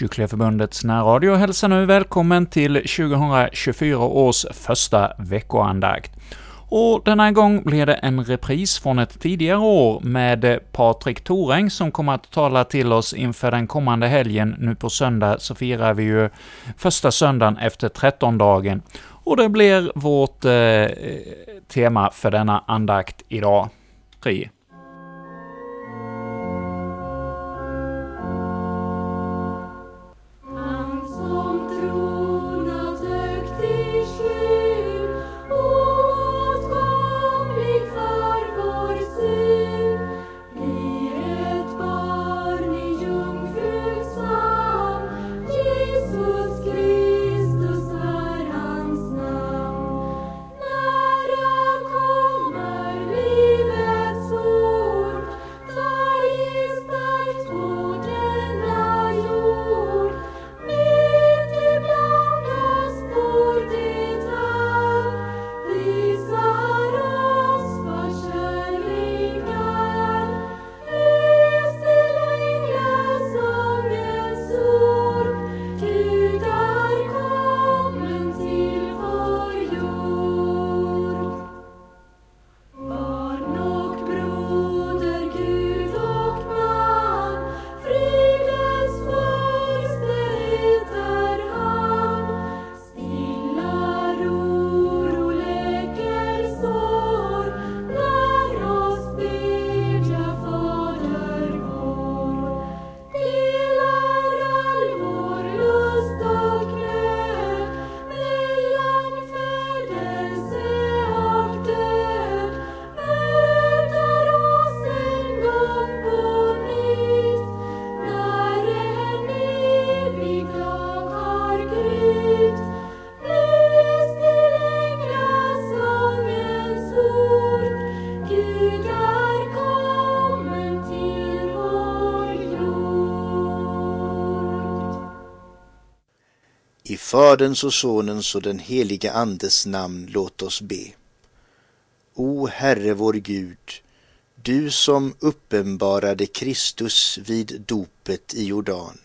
Kycklingeförbundets närradio hälsar nu välkommen till 2024 års första veckoandakt. Och denna gång blir det en repris från ett tidigare år med Patrik Toräng som kommer att tala till oss inför den kommande helgen. Nu på söndag så firar vi ju första söndagen efter trettondagen, och det blir vårt eh, tema för denna andakt idag. 3. Faderns och Sonens och den helige Andes namn låt oss be. O Herre vår Gud, du som uppenbarade Kristus vid dopet i Jordan.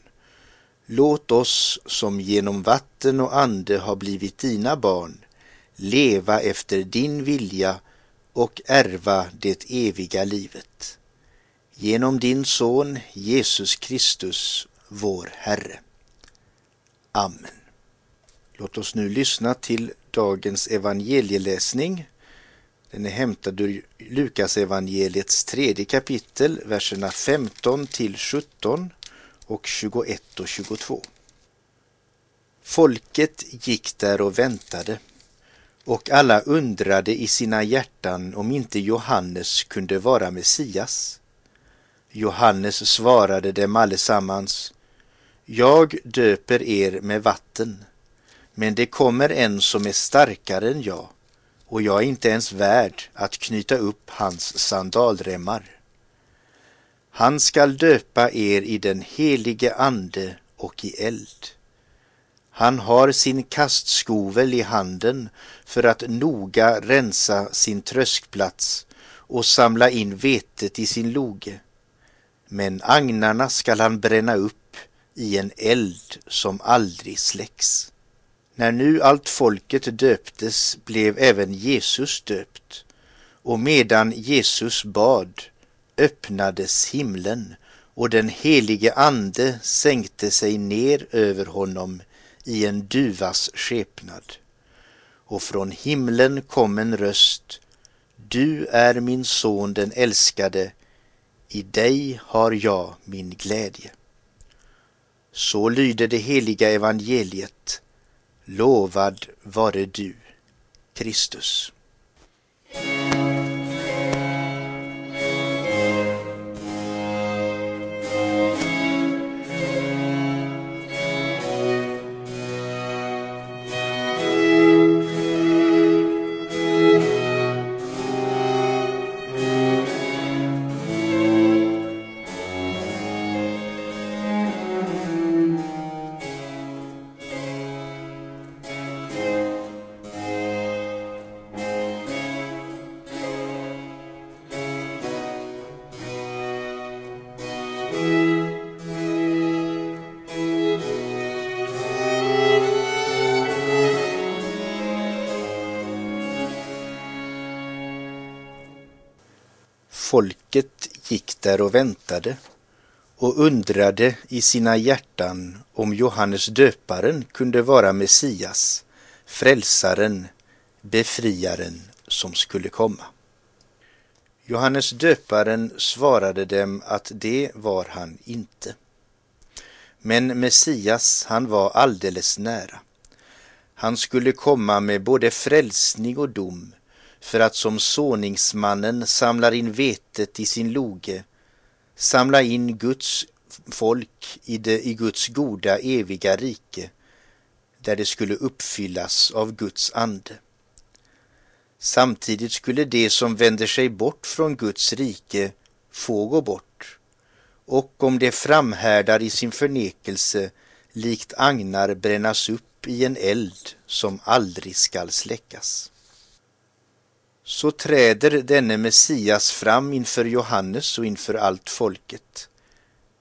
Låt oss som genom vatten och ande har blivit dina barn leva efter din vilja och ärva det eviga livet. Genom din Son Jesus Kristus, vår Herre. Amen. Låt oss nu lyssna till dagens evangelieläsning. Den är hämtad ur Lukas evangeliets tredje kapitel, verserna 15 till 17 och 21 och 22. Folket gick där och väntade och alla undrade i sina hjärtan om inte Johannes kunde vara Messias. Johannes svarade dem allesammans Jag döper er med vatten men det kommer en som är starkare än jag och jag är inte ens värd att knyta upp hans sandalremmar. Han skall döpa er i den helige ande och i eld. Han har sin kastskovel i handen för att noga rensa sin tröskplats och samla in vetet i sin loge. Men agnarna skall han bränna upp i en eld som aldrig släcks. När nu allt folket döptes blev även Jesus döpt, och medan Jesus bad öppnades himlen och den helige ande sänkte sig ner över honom i en duvas skepnad. Och från himlen kom en röst Du är min son den älskade, i dig har jag min glädje. Så lyder det heliga evangeliet Lovad vare du, Kristus. Folket gick där och väntade och undrade i sina hjärtan om Johannes döparen kunde vara Messias, frälsaren, befriaren som skulle komma. Johannes döparen svarade dem att det var han inte. Men Messias, han var alldeles nära. Han skulle komma med både frälsning och dom för att som såningsmannen samlar in vetet i sin loge samla in Guds folk i, det, i Guds goda eviga rike där det skulle uppfyllas av Guds ande. Samtidigt skulle de som vänder sig bort från Guds rike få gå bort och om de framhärdar i sin förnekelse likt agnar brännas upp i en eld som aldrig skall släckas. Så träder denne Messias fram inför Johannes och inför allt folket.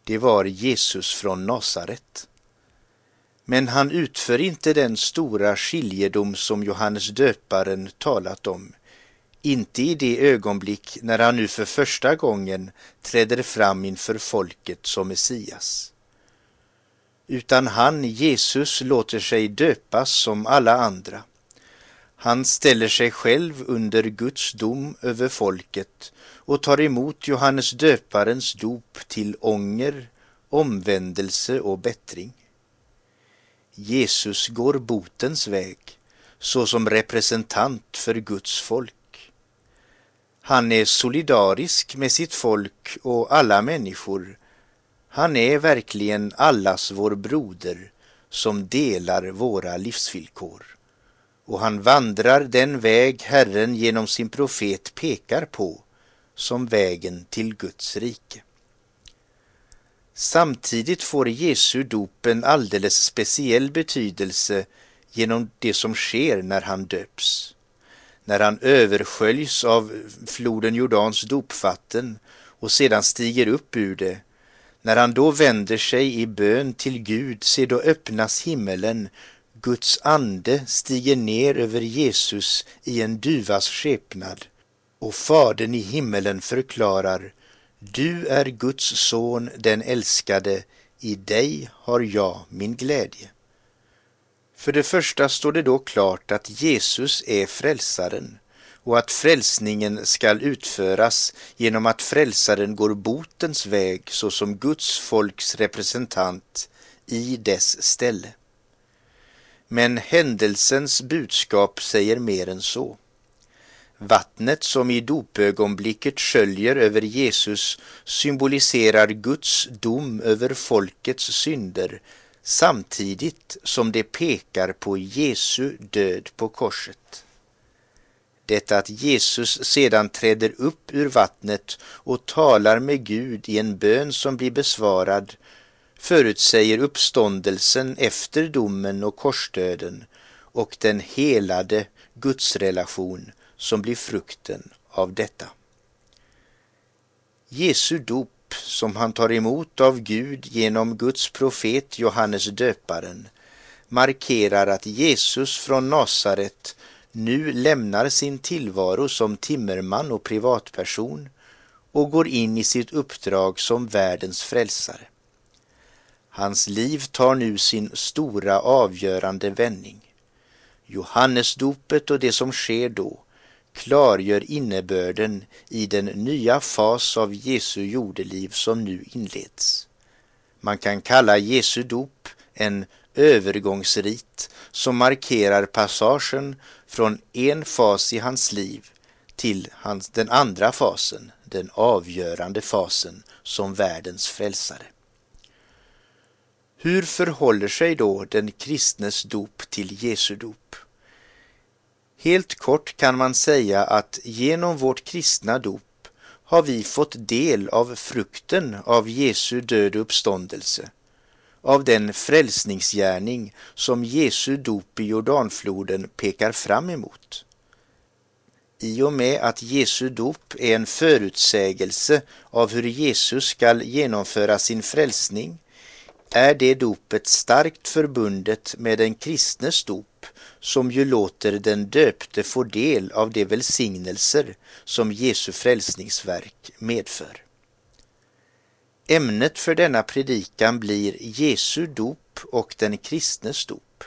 Det var Jesus från Nasaret. Men han utför inte den stora skiljedom som Johannes döparen talat om, inte i det ögonblick när han nu för första gången träder fram inför folket som Messias. Utan han, Jesus, låter sig döpas som alla andra. Han ställer sig själv under Guds dom över folket och tar emot Johannes döparens dop till ånger, omvändelse och bättring. Jesus går botens väg såsom representant för Guds folk. Han är solidarisk med sitt folk och alla människor. Han är verkligen allas vår broder som delar våra livsvillkor och han vandrar den väg Herren genom sin profet pekar på som vägen till Guds rike. Samtidigt får Jesu dop en alldeles speciell betydelse genom det som sker när han döps. När han översköljs av floden Jordans dopvatten och sedan stiger upp ur det. När han då vänder sig i bön till Gud, se då öppnas himmelen Guds ande stiger ner över Jesus i en duvas skepnad och Fadern i himmelen förklarar Du är Guds son, den älskade, i dig har jag min glädje. För det första står det då klart att Jesus är frälsaren och att frälsningen skall utföras genom att frälsaren går botens väg såsom Guds folks representant i dess ställe. Men händelsens budskap säger mer än så. Vattnet som i dopögonblicket sköljer över Jesus symboliserar Guds dom över folkets synder samtidigt som det pekar på Jesu död på korset. Detta att Jesus sedan träder upp ur vattnet och talar med Gud i en bön som blir besvarad förutsäger uppståndelsen efter domen och korsdöden och den helade gudsrelation som blir frukten av detta. Jesu dop som han tar emot av Gud genom Guds profet Johannes döparen markerar att Jesus från Nasaret nu lämnar sin tillvaro som timmerman och privatperson och går in i sitt uppdrag som världens frälsare. Hans liv tar nu sin stora avgörande vändning. Johannesdopet och det som sker då klargör innebörden i den nya fas av Jesu jordeliv som nu inleds. Man kan kalla Jesu dop en övergångsrit som markerar passagen från en fas i hans liv till hans, den andra fasen, den avgörande fasen som världens frälsare. Hur förhåller sig då den kristnes dop till Jesu dop? Helt kort kan man säga att genom vårt kristna dop har vi fått del av frukten av Jesu död och uppståndelse, av den frälsningsgärning som Jesu dop i Jordanfloden pekar fram emot. I och med att Jesu dop är en förutsägelse av hur Jesus skall genomföra sin frälsning är det dopet starkt förbundet med den kristnes dop som ju låter den döpte få del av de välsignelser som Jesu frälsningsverk medför. Ämnet för denna predikan blir Jesu dop och den kristnes dop.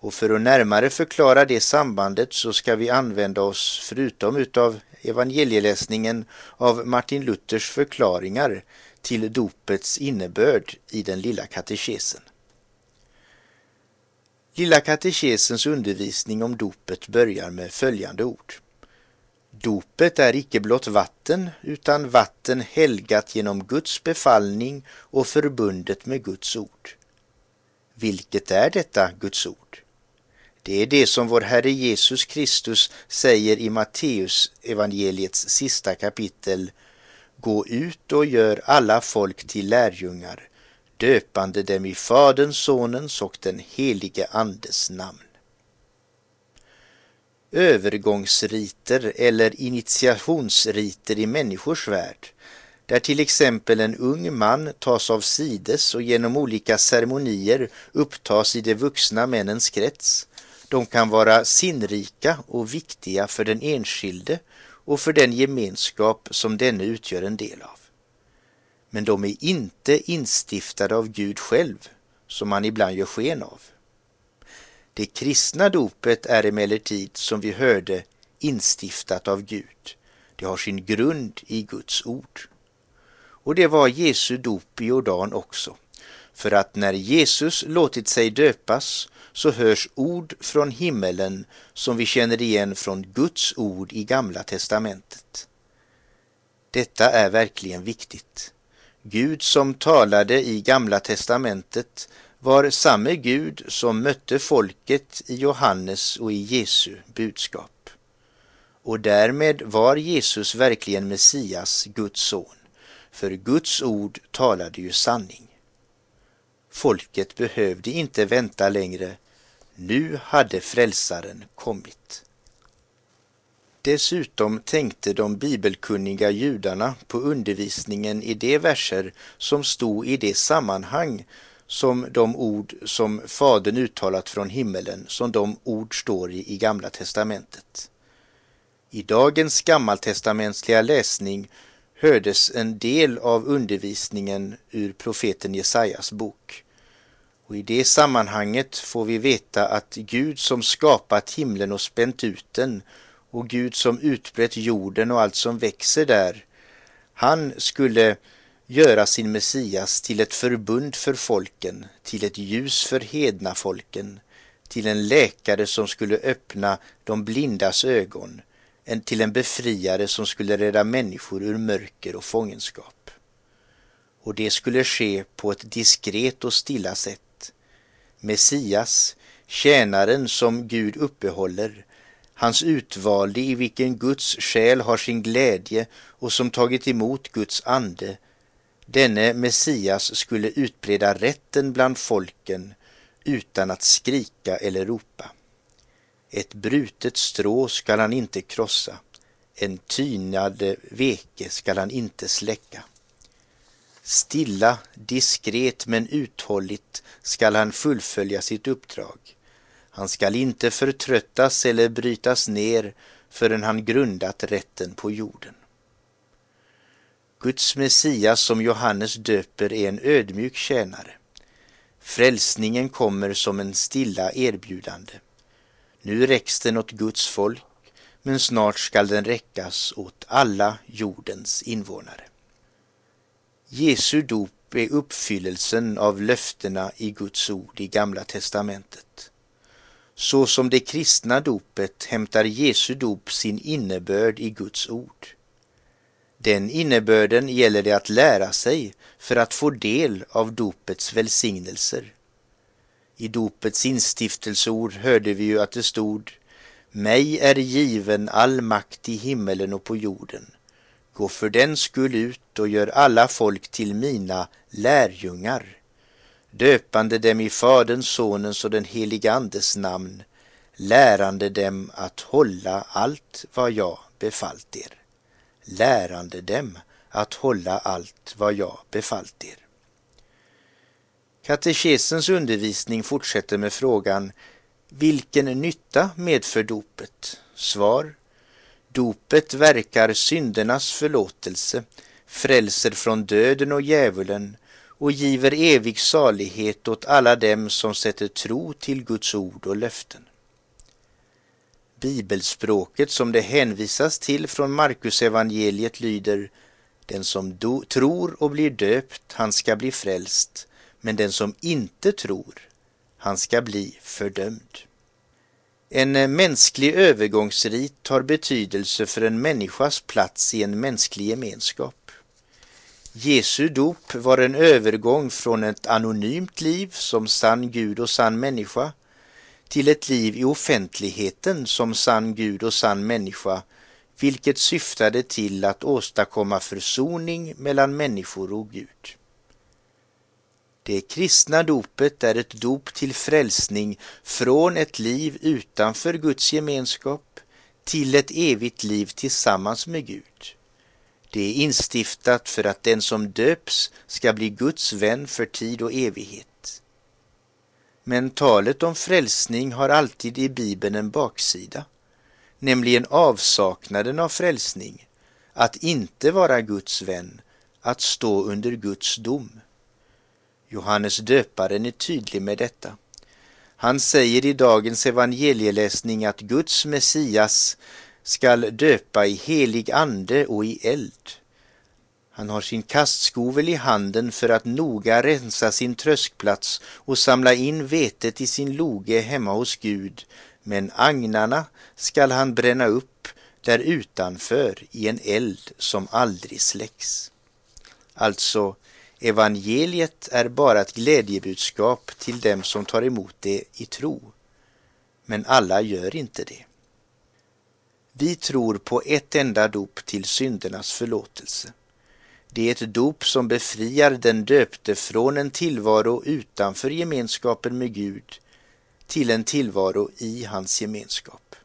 Och för att närmare förklara det sambandet så ska vi använda oss, förutom utav evangelieläsningen, av Martin Luthers förklaringar till dopets innebörd i den lilla katekesen. Lilla katekesens undervisning om dopet börjar med följande ord. Dopet är icke blott vatten, utan vatten helgat genom Guds befallning och förbundet med Guds ord. Vilket är detta Guds ord? Det är det som vår Herre Jesus Kristus säger i Matteus evangeliets sista kapitel. Gå ut och gör alla folk till lärjungar, döpande dem i Faderns, Sonens och den helige Andes namn. Övergångsriter eller initiationsriter i människors värld, där till exempel en ung man tas av sides och genom olika ceremonier upptas i de vuxna männens krets, de kan vara sinnrika och viktiga för den enskilde och för den gemenskap som denne utgör en del av. Men de är inte instiftade av Gud själv, som man ibland gör sken av. Det kristna dopet är emellertid, som vi hörde, instiftat av Gud. Det har sin grund i Guds ord. Och det var Jesu dop i Jordan också. För att när Jesus låtit sig döpas så hörs ord från himmelen som vi känner igen från Guds ord i Gamla testamentet. Detta är verkligen viktigt. Gud som talade i Gamla testamentet var samme Gud som mötte folket i Johannes och i Jesu budskap. Och därmed var Jesus verkligen Messias, Guds son, för Guds ord talade ju sanning. Folket behövde inte vänta längre nu hade frälsaren kommit. Dessutom tänkte de bibelkunniga judarna på undervisningen i de verser som stod i det sammanhang som de ord som Fadern uttalat från himmelen, som de ord står i i Gamla testamentet. I dagens gammaltestamentliga läsning hördes en del av undervisningen ur profeten Jesajas bok. Och i det sammanhanget får vi veta att Gud som skapat himlen och spänt ut den och Gud som utbrett jorden och allt som växer där, han skulle göra sin Messias till ett förbund för folken, till ett ljus för hedna folken, till en läkare som skulle öppna de blindas ögon, en, till en befriare som skulle rädda människor ur mörker och fångenskap. Och det skulle ske på ett diskret och stilla sätt Messias, tjänaren som Gud uppehåller, hans utvalde i vilken Guds själ har sin glädje och som tagit emot Guds ande. Denne Messias skulle utbreda rätten bland folken utan att skrika eller ropa. Ett brutet strå skall han inte krossa, en tynad veke skall han inte släcka. Stilla, diskret men uthålligt skall han fullfölja sitt uppdrag. Han skall inte förtröttas eller brytas ner förrän han grundat rätten på jorden. Guds Messias som Johannes döper är en ödmjuk tjänare. Frälsningen kommer som en stilla erbjudande. Nu räcks den åt Guds folk, men snart skall den räckas åt alla jordens invånare. Jesu dop är uppfyllelsen av löftena i Guds ord i Gamla testamentet. Så som det kristna dopet hämtar Jesu dop sin innebörd i Guds ord. Den innebörden gäller det att lära sig för att få del av dopets välsignelser. I dopets instiftelseord hörde vi ju att det stod Mig är given all makt i himmelen och på jorden. Gå för den skull ut och gör alla folk till mina lärjungar, döpande dem i Faderns, Sonens och den helige Andes namn, lärande dem att hålla allt vad jag befallt er. Lärande dem att hålla allt vad jag befallt er. Katekesens undervisning fortsätter med frågan Vilken nytta medför dopet? Svar. Dopet verkar syndernas förlåtelse, frälser från döden och djävulen och giver evig salighet åt alla dem som sätter tro till Guds ord och löften. Bibelspråket som det hänvisas till från Markus evangeliet lyder Den som tror och blir döpt, han ska bli frälst, men den som inte tror, han ska bli fördömd. En eh, mänsklig övergångsrit har betydelse för en människas plats i en mänsklig gemenskap. Jesu dop var en övergång från ett anonymt liv som sann Gud och sann människa till ett liv i offentligheten som sann Gud och sann människa, vilket syftade till att åstadkomma försoning mellan människor och Gud. Det kristna dopet är ett dop till frälsning från ett liv utanför Guds gemenskap till ett evigt liv tillsammans med Gud. Det är instiftat för att den som döps ska bli Guds vän för tid och evighet. Men talet om frälsning har alltid i Bibeln en baksida, nämligen avsaknaden av frälsning, att inte vara Guds vän, att stå under Guds dom. Johannes döparen är tydlig med detta. Han säger i dagens evangelieläsning att Guds Messias skall döpa i helig ande och i eld. Han har sin kastskovel i handen för att noga rensa sin tröskplats och samla in vetet i sin loge hemma hos Gud, men agnarna skall han bränna upp där utanför i en eld som aldrig släcks. Alltså, evangeliet är bara ett glädjebudskap till dem som tar emot det i tro. Men alla gör inte det. Vi tror på ett enda dop till syndernas förlåtelse. Det är ett dop som befriar den döpte från en tillvaro utanför gemenskapen med Gud till en tillvaro i hans gemenskap.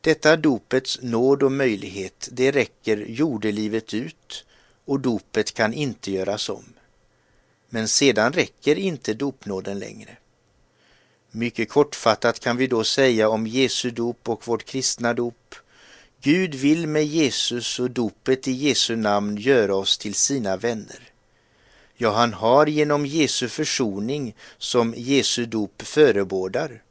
Detta dopets nåd och möjlighet, det räcker jordelivet ut och dopet kan inte göras om. Men sedan räcker inte dopnåden längre. Mycket kortfattat kan vi då säga om Jesu dop och vårt kristna dop. Gud vill med Jesus och dopet i Jesu namn göra oss till sina vänner. Ja, han har genom Jesu försoning som Jesu dop förebådar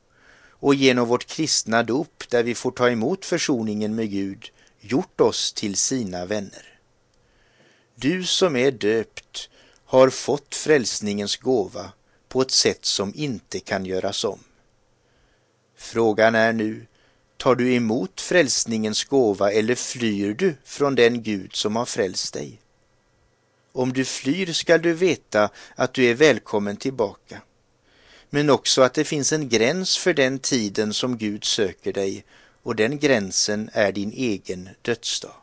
och genom vårt kristna dop där vi får ta emot försoningen med Gud gjort oss till sina vänner. Du som är döpt har fått frälsningens gåva på ett sätt som inte kan göras om. Frågan är nu, tar du emot frälsningens gåva eller flyr du från den Gud som har frälst dig? Om du flyr skall du veta att du är välkommen tillbaka, men också att det finns en gräns för den tiden som Gud söker dig och den gränsen är din egen dödsdag.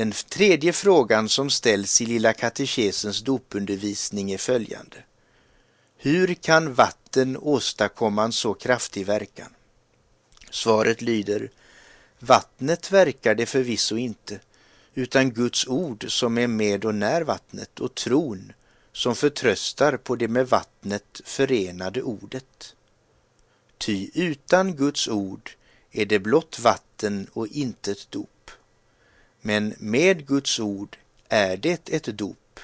Den tredje frågan som ställs i Lilla katekesens dopundervisning är följande. Hur kan vatten åstadkomma en så kraftig verkan? Svaret lyder Vattnet verkar det förvisso inte, utan Guds ord som är med och när vattnet och tron som förtröstar på det med vattnet förenade ordet. Ty utan Guds ord är det blott vatten och intet dop. Men med Guds ord är det ett dop.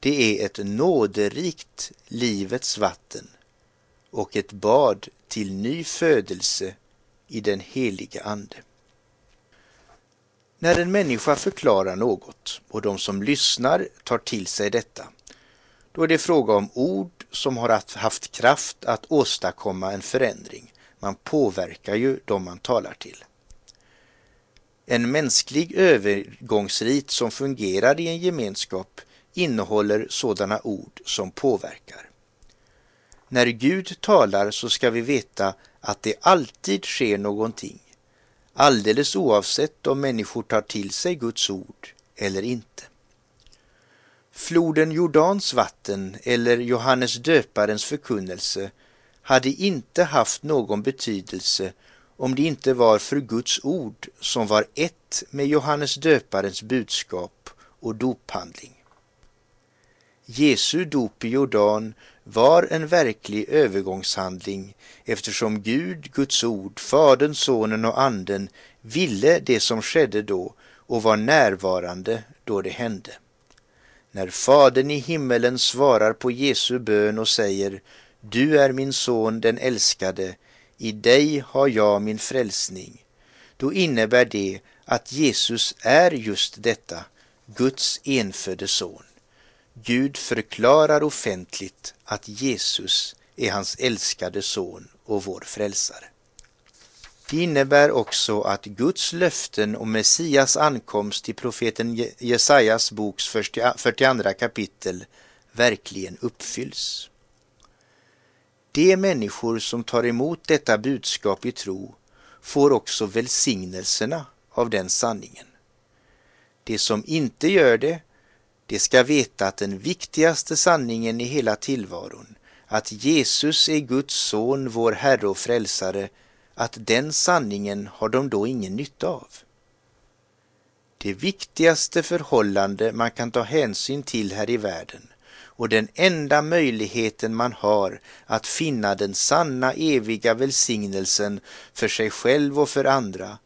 Det är ett nåderikt livets vatten och ett bad till ny födelse i den helige Ande. När en människa förklarar något och de som lyssnar tar till sig detta, då är det fråga om ord som har haft kraft att åstadkomma en förändring. Man påverkar ju de man talar till. En mänsklig övergångsrit som fungerar i en gemenskap innehåller sådana ord som påverkar. När Gud talar så ska vi veta att det alltid sker någonting, alldeles oavsett om människor tar till sig Guds ord eller inte. Floden Jordans vatten eller Johannes döparens förkunnelse hade inte haft någon betydelse om det inte var för Guds ord som var ett med Johannes döparens budskap och dophandling. Jesu dop i Jordan var en verklig övergångshandling eftersom Gud, Guds ord, Fadern, Sonen och Anden ville det som skedde då och var närvarande då det hände. När Fadern i himmelen svarar på Jesu bön och säger Du är min son den älskade, i dig har jag min frälsning, då innebär det att Jesus är just detta, Guds enfödde son. Gud förklarar offentligt att Jesus är hans älskade son och vår frälsare. Det innebär också att Guds löften om Messias ankomst i profeten Jesajas boks 42 kapitel verkligen uppfylls. De människor som tar emot detta budskap i tro får också välsignelserna av den sanningen. De som inte gör det, de ska veta att den viktigaste sanningen i hela tillvaron, att Jesus är Guds son, vår Herre och Frälsare, att den sanningen har de då ingen nytta av. Det viktigaste förhållande man kan ta hänsyn till här i världen och den enda möjligheten man har att finna den sanna eviga välsignelsen för sig själv och för andra,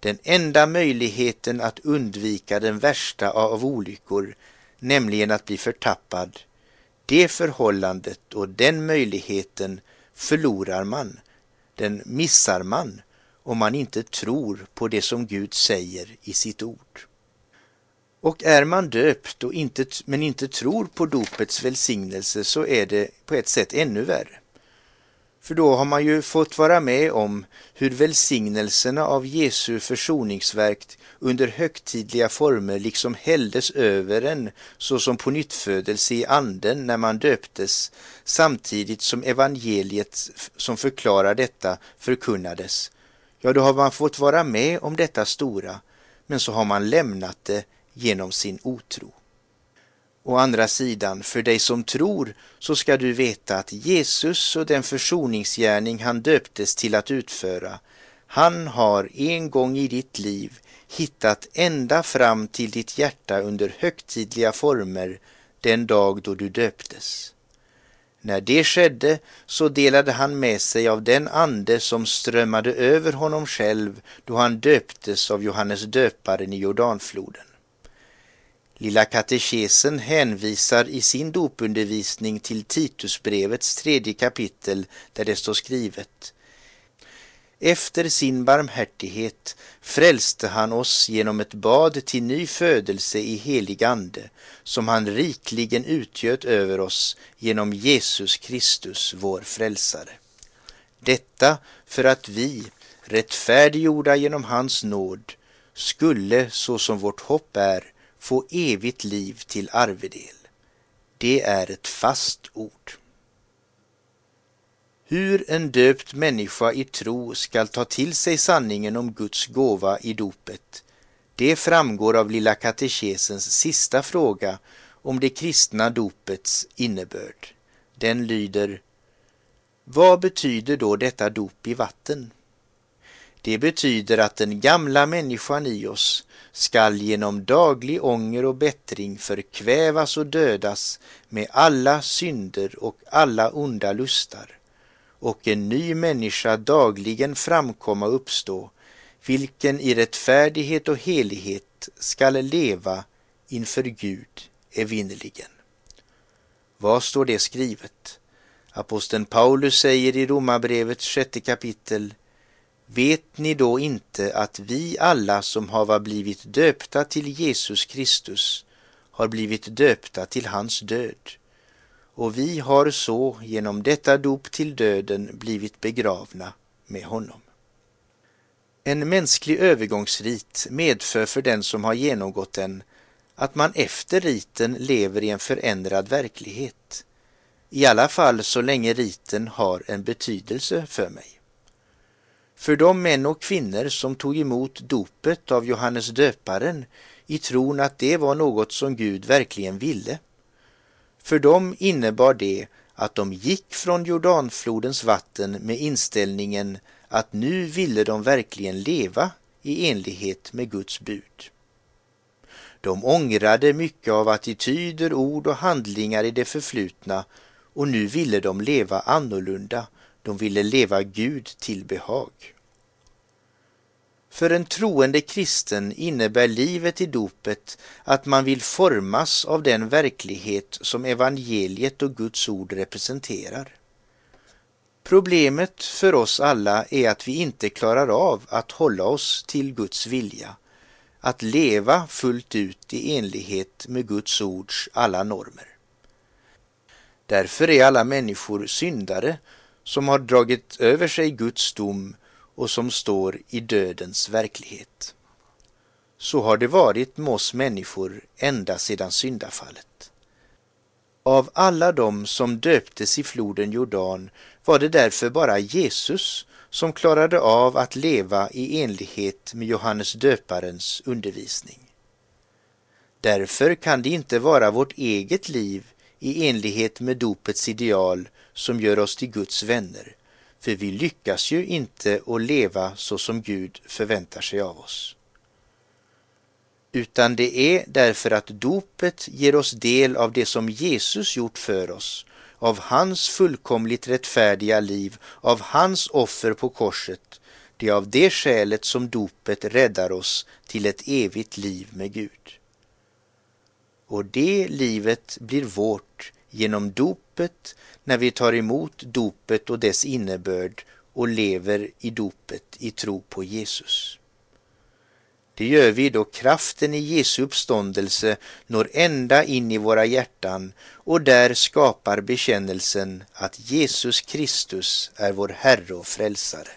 den enda möjligheten att undvika den värsta av olyckor, nämligen att bli förtappad, det förhållandet och den möjligheten förlorar man, den missar man om man inte tror på det som Gud säger i sitt ord. Och är man döpt och inte, men inte tror på dopets välsignelse så är det på ett sätt ännu värre. För då har man ju fått vara med om hur välsignelserna av Jesu försoningsverk under högtidliga former liksom hälldes över en såsom på nyttfödelse i anden när man döptes samtidigt som evangeliet som förklarar detta förkunnades. Ja, då har man fått vara med om detta stora, men så har man lämnat det genom sin otro. Å andra sidan, för dig som tror så ska du veta att Jesus och den försoningsgärning han döptes till att utföra, han har en gång i ditt liv hittat ända fram till ditt hjärta under högtidliga former den dag då du döptes. När det skedde så delade han med sig av den ande som strömmade över honom själv då han döptes av Johannes döparen i Jordanfloden. Lilla katekesen hänvisar i sin dopundervisning till Titusbrevets tredje kapitel där det står skrivet efter sin barmhärtighet frälste han oss genom ett bad till ny födelse i helig ande, som han rikligen utgöt över oss genom Jesus Kristus, vår frälsare. Detta för att vi, rättfärdiggjorda genom hans nåd, skulle, så som vårt hopp är, få evigt liv till arvedel. Det är ett fast ord. Hur en döpt människa i tro skall ta till sig sanningen om Guds gåva i dopet, det framgår av Lilla katekesens sista fråga om det kristna dopets innebörd. Den lyder Vad betyder då detta dop i vatten? Det betyder att den gamla människan i oss skall genom daglig ånger och bättring förkvävas och dödas med alla synder och alla onda lustar och en ny människa dagligen framkomma och uppstå, vilken i rättfärdighet och helighet skall leva inför Gud evinnerligen. Var står det skrivet? Aposteln Paulus säger i Romarbrevets sjätte kapitel Vet ni då inte att vi alla som hava blivit döpta till Jesus Kristus har blivit döpta till hans död? Och vi har så genom detta dop till döden blivit begravna med honom. En mänsklig övergångsrit medför för den som har genomgått den att man efter riten lever i en förändrad verklighet. I alla fall så länge riten har en betydelse för mig. För de män och kvinnor som tog emot dopet av Johannes döparen i tron att det var något som Gud verkligen ville. För dem innebar det att de gick från Jordanflodens vatten med inställningen att nu ville de verkligen leva i enlighet med Guds bud. De ångrade mycket av attityder, ord och handlingar i det förflutna och nu ville de leva annorlunda. De ville leva Gud till behag. För en troende kristen innebär livet i dopet att man vill formas av den verklighet som evangeliet och Guds ord representerar. Problemet för oss alla är att vi inte klarar av att hålla oss till Guds vilja, att leva fullt ut i enlighet med Guds ords alla normer. Därför är alla människor syndare som har dragit över sig Guds dom och som står i dödens verklighet. Så har det varit med oss människor ända sedan syndafallet. Av alla dem som döptes i floden Jordan var det därför bara Jesus som klarade av att leva i enlighet med Johannes döparens undervisning. Därför kan det inte vara vårt eget liv i enlighet med dopets ideal som gör oss till Guds vänner, för vi lyckas ju inte att leva så som Gud förväntar sig av oss. Utan det är därför att dopet ger oss del av det som Jesus gjort för oss, av hans fullkomligt rättfärdiga liv, av hans offer på korset. Det är av det skälet som dopet räddar oss till ett evigt liv med Gud. Och det livet blir vårt genom dopet när vi tar emot dopet och dess innebörd och lever i dopet i tro på Jesus. Det gör vi då kraften i Jesu uppståndelse når ända in i våra hjärtan och där skapar bekännelsen att Jesus Kristus är vår Herre och Frälsare.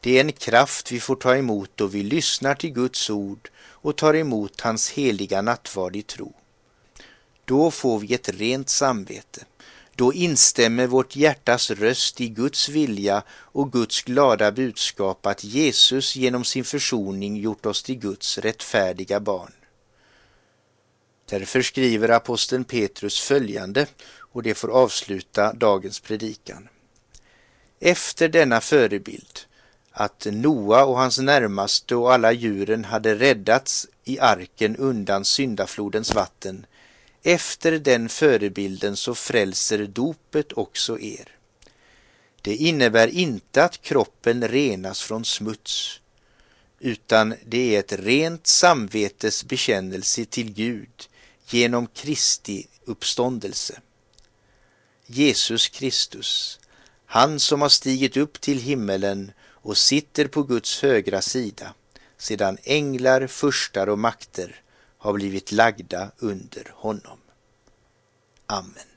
Det är en kraft vi får ta emot då vi lyssnar till Guds ord och tar emot hans heliga nattvard i tro. Då får vi ett rent samvete. Då instämmer vårt hjärtas röst i Guds vilja och Guds glada budskap att Jesus genom sin försoning gjort oss till Guds rättfärdiga barn. Därför skriver aposteln Petrus följande, och det får avsluta dagens predikan. Efter denna förebild att Noa och hans närmaste och alla djuren hade räddats i arken undan syndaflodens vatten. Efter den förebilden så frälser dopet också er. Det innebär inte att kroppen renas från smuts, utan det är ett rent samvetes bekännelse till Gud genom Kristi uppståndelse. Jesus Kristus, han som har stigit upp till himmelen och sitter på Guds högra sida sedan änglar, furstar och makter har blivit lagda under honom. Amen.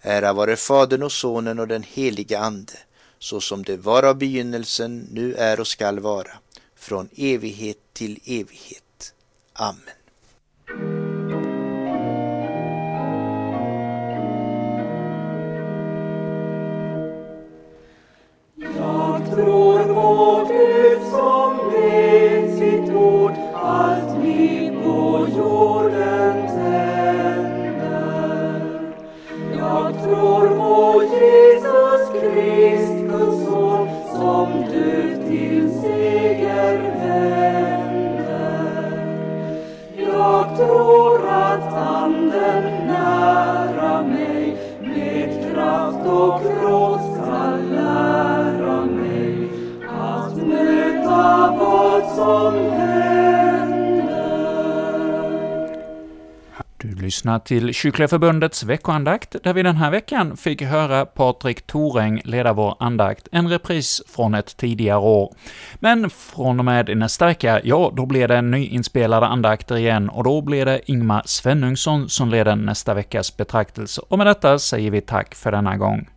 Ära vare Fadern och Sonen och den helige Ande, så som det var av begynnelsen, nu är och skall vara, från evighet till evighet. Amen. Jag tror på till Kyrkliga Förbundets veckoandakt, där vi den här veckan fick höra Patrik Toräng leda vår andakt, en repris från ett tidigare år. Men från och med nästa vecka, ja, då blir det nyinspelade andakter igen, och då blir det Ingmar Svenungsson som leder nästa veckas betraktelse. Och med detta säger vi tack för denna gång.